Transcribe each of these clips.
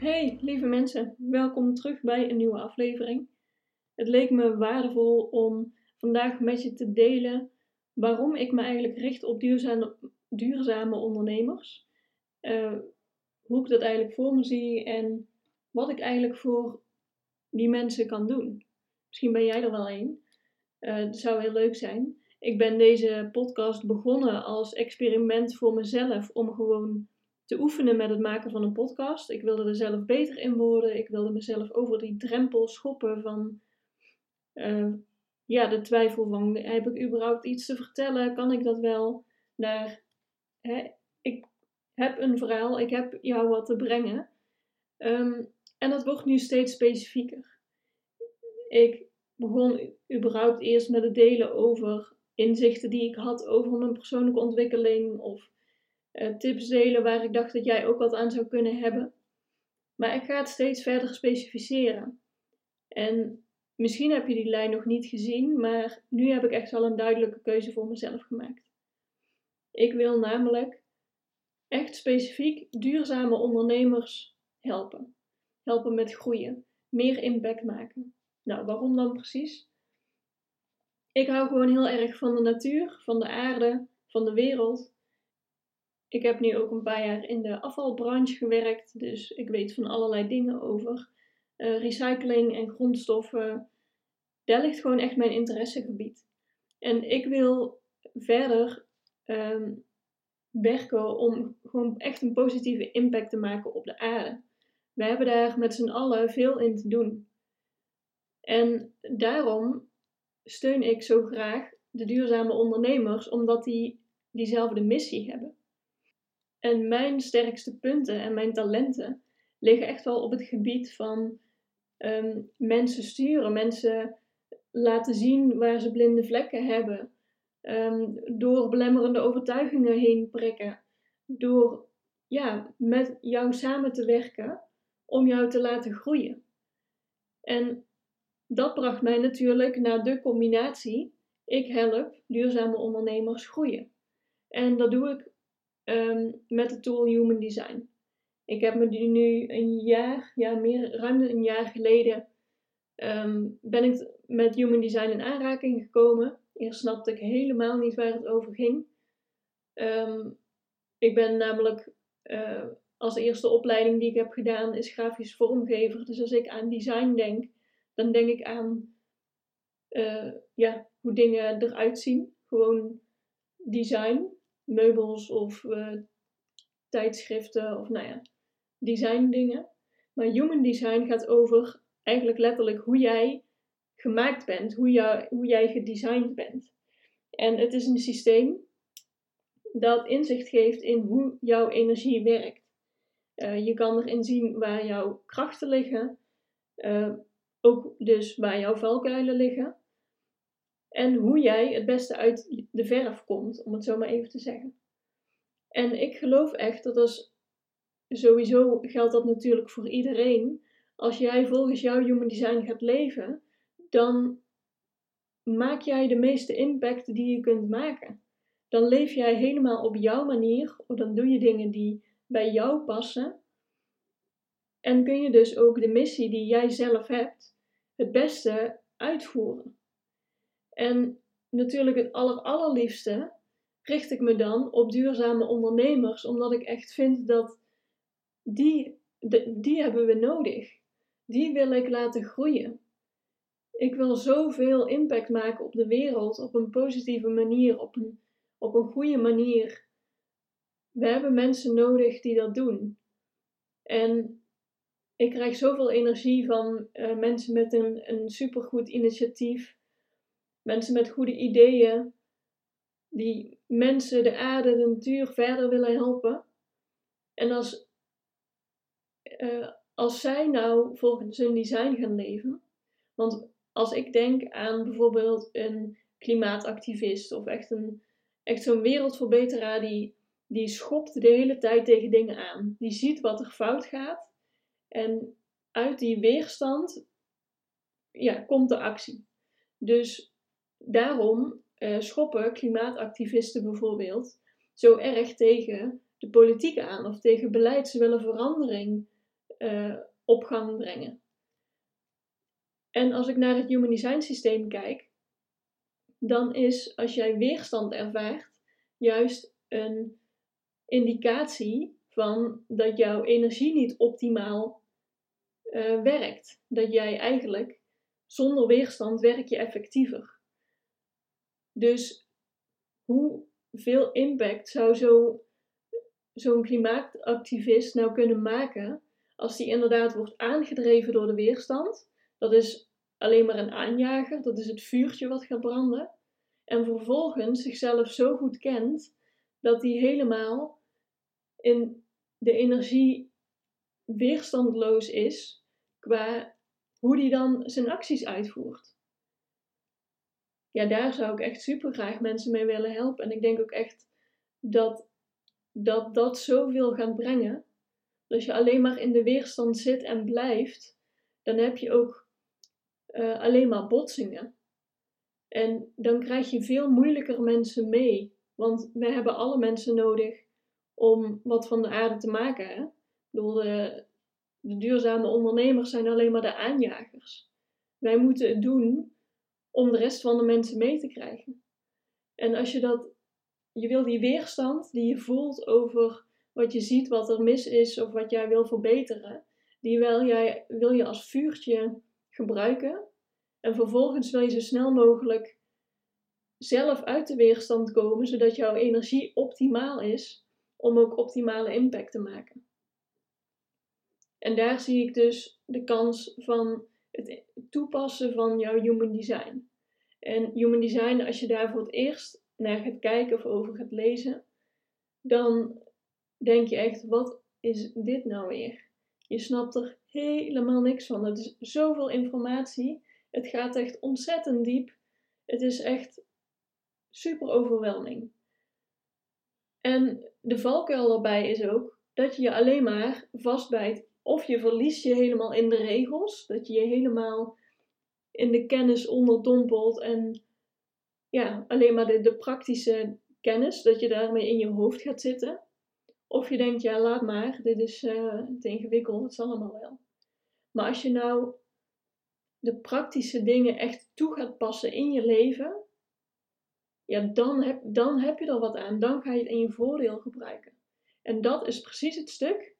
Hey lieve mensen, welkom terug bij een nieuwe aflevering. Het leek me waardevol om vandaag met je te delen waarom ik me eigenlijk richt op duurzame, duurzame ondernemers. Uh, hoe ik dat eigenlijk voor me zie en wat ik eigenlijk voor die mensen kan doen. Misschien ben jij er wel een. Uh, zou heel leuk zijn. Ik ben deze podcast begonnen als experiment voor mezelf om gewoon te oefenen met het maken van een podcast. Ik wilde er zelf beter in worden. Ik wilde mezelf over die drempel schoppen van uh, ja, de twijfel van heb ik überhaupt iets te vertellen? Kan ik dat wel? Hè, ik heb een verhaal, ik heb jou wat te brengen. Um, en dat wordt nu steeds specifieker. Ik begon überhaupt eerst met het delen over inzichten die ik had over mijn persoonlijke ontwikkeling of uh, tips delen waar ik dacht dat jij ook wat aan zou kunnen hebben. Maar ik ga het steeds verder specificeren. En misschien heb je die lijn nog niet gezien, maar nu heb ik echt wel een duidelijke keuze voor mezelf gemaakt. Ik wil namelijk echt specifiek duurzame ondernemers helpen. Helpen met groeien, meer impact maken. Nou, waarom dan precies? Ik hou gewoon heel erg van de natuur, van de aarde, van de wereld. Ik heb nu ook een paar jaar in de afvalbranche gewerkt, dus ik weet van allerlei dingen over uh, recycling en grondstoffen. Daar ligt gewoon echt mijn interessegebied. En ik wil verder um, werken om gewoon echt een positieve impact te maken op de aarde. We hebben daar met z'n allen veel in te doen. En daarom steun ik zo graag de duurzame ondernemers, omdat die diezelfde missie hebben. En mijn sterkste punten en mijn talenten liggen echt wel op het gebied van um, mensen sturen, mensen laten zien waar ze blinde vlekken hebben, um, door belemmerende overtuigingen heen prikken, door ja, met jou samen te werken om jou te laten groeien. En dat bracht mij natuurlijk naar de combinatie: ik help duurzame ondernemers groeien. En dat doe ik um, met de tool Human Design. Ik heb me nu een jaar, ja, meer, ruim een jaar geleden, um, ben ik met Human Design in aanraking gekomen. Eerst snapte ik helemaal niet waar het over ging. Um, ik ben namelijk uh, als eerste opleiding die ik heb gedaan is grafisch vormgever. Dus als ik aan design denk, dan denk ik aan uh, ja, hoe dingen eruit zien. Gewoon design, meubels of uh, tijdschriften of nou ja, design dingen. Maar human design gaat over eigenlijk letterlijk hoe jij gemaakt bent, hoe, hoe jij gedesigned bent. En het is een systeem dat inzicht geeft in hoe jouw energie werkt. Uh, je kan erin zien waar jouw krachten liggen, uh, ook dus waar jouw valkuilen liggen. En hoe jij het beste uit de verf komt, om het zo maar even te zeggen. En ik geloof echt dat als sowieso geldt dat natuurlijk voor iedereen. Als jij volgens jouw human design gaat leven, dan maak jij de meeste impact die je kunt maken. Dan leef jij helemaal op jouw manier, of dan doe je dingen die bij jou passen. En kun je dus ook de missie die jij zelf hebt, het beste uitvoeren. En natuurlijk het aller, allerliefste richt ik me dan op duurzame ondernemers, omdat ik echt vind dat die, die hebben we nodig. Die wil ik laten groeien. Ik wil zoveel impact maken op de wereld op een positieve manier, op een, op een goede manier. We hebben mensen nodig die dat doen. En ik krijg zoveel energie van uh, mensen met een, een supergoed initiatief, mensen met goede ideeën, die mensen, de aarde, de natuur verder willen helpen. En als eh, als zij nou volgens hun design gaan leven, want als ik denk aan bijvoorbeeld een klimaatactivist of echt, een, echt zo'n wereldverbeteraar die, die schopt de hele tijd tegen dingen aan, die ziet wat er fout gaat en uit die weerstand ja, komt de actie. Dus daarom uh, schoppen klimaatactivisten bijvoorbeeld zo erg tegen de politiek aan of tegen beleid. Ze willen verandering uh, op gang brengen. En als ik naar het human design systeem kijk, dan is als jij weerstand ervaart, juist een indicatie van dat jouw energie niet optimaal uh, werkt. Dat jij eigenlijk zonder weerstand werk je effectiever. Dus hoeveel impact zou zo, zo'n klimaatactivist nou kunnen maken als die inderdaad wordt aangedreven door de weerstand? Dat is alleen maar een aanjager, dat is het vuurtje wat gaat branden. En vervolgens zichzelf zo goed kent dat hij helemaal in de energie weerstandloos is qua hoe hij dan zijn acties uitvoert ja, daar zou ik echt super graag mensen mee willen helpen. En ik denk ook echt dat dat, dat zoveel gaat brengen. Als je alleen maar in de weerstand zit en blijft, dan heb je ook uh, alleen maar botsingen. En dan krijg je veel moeilijker mensen mee. Want we hebben alle mensen nodig om wat van de aarde te maken. Hè? Ik bedoel, de, de duurzame ondernemers zijn alleen maar de aanjagers. Wij moeten het doen om de rest van de mensen mee te krijgen. En als je dat, je wil die weerstand die je voelt over wat je ziet, wat er mis is of wat jij wil verbeteren, die wil, jij, wil je als vuurtje gebruiken. En vervolgens wil je zo snel mogelijk zelf uit de weerstand komen, zodat jouw energie optimaal is om ook optimale impact te maken. En daar zie ik dus de kans van het toepassen van jouw human design. En human design, als je daar voor het eerst naar gaat kijken of over gaat lezen, dan denk je echt, wat is dit nou weer? Je snapt er helemaal niks van. Het is zoveel informatie. Het gaat echt ontzettend diep. Het is echt super overweldigend. En de valkuil daarbij is ook dat je je alleen maar vastbijt of je verliest je helemaal in de regels, dat je je helemaal in de kennis onderdompelt en ja, alleen maar de, de praktische kennis, dat je daarmee in je hoofd gaat zitten. Of je denkt, ja, laat maar, dit is uh, te ingewikkeld, het zal allemaal wel. Maar als je nou de praktische dingen echt toe gaat passen in je leven, ja, dan heb, dan heb je er wat aan. Dan ga je het in je voordeel gebruiken. En dat is precies het stuk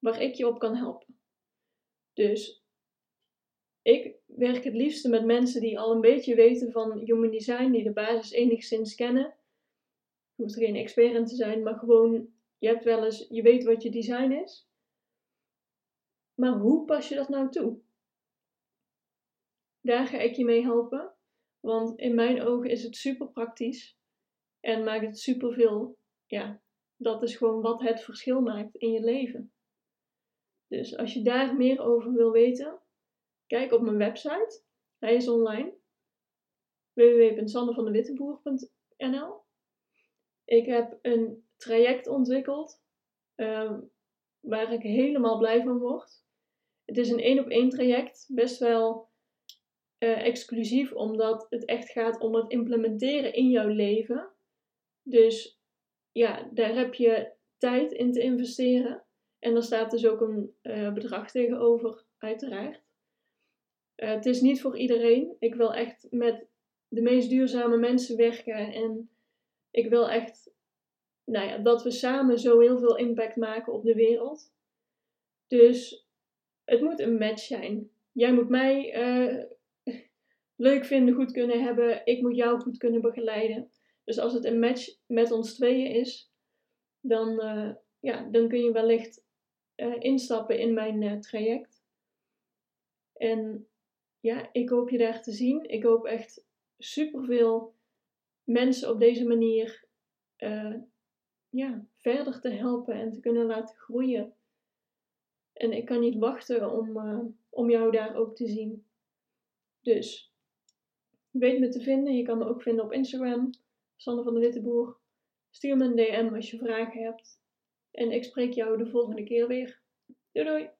waar ik je op kan helpen. Dus ik werk het liefste met mensen die al een beetje weten van human design, die de basis enigszins kennen. Je hoeft er geen expert in te zijn, maar gewoon, je hebt wel eens, je weet wat je design is. Maar hoe pas je dat nou toe? Daar ga ik je mee helpen, want in mijn ogen is het super praktisch en maakt het super veel, ja, dat is gewoon wat het verschil maakt in je leven. Dus als je daar meer over wil weten, kijk op mijn website. Hij is online. www.sandevandewittenboer.nl Ik heb een traject ontwikkeld ehm, waar ik helemaal blij van word. Het is een één op één traject, best wel uh, exclusief, omdat het echt gaat om het implementeren in jouw leven. Dus ja, daar heb je tijd in te investeren. En er staat dus ook een uh, bedrag tegenover, uiteraard. Uh, het is niet voor iedereen. Ik wil echt met de meest duurzame mensen werken. En ik wil echt nou ja, dat we samen zo heel veel impact maken op de wereld. Dus het moet een match zijn. Jij moet mij uh, leuk vinden, goed kunnen hebben. Ik moet jou goed kunnen begeleiden. Dus als het een match met ons tweeën is, dan, ja, dan kun je wellicht eh, instappen in mijn eh, traject. En ja, ik hoop je daar te zien. Ik hoop echt superveel mensen op deze manier eh, ja, verder te helpen en te kunnen laten groeien. En ik kan niet wachten om, om jou daar ook te zien. Dus, weet me te vinden. Je kan me ook vinden op Instagram, Sanne van de Witteboer Stuur me een DM als je vragen hebt. En ik spreek jou de volgende keer weer. Doei doei!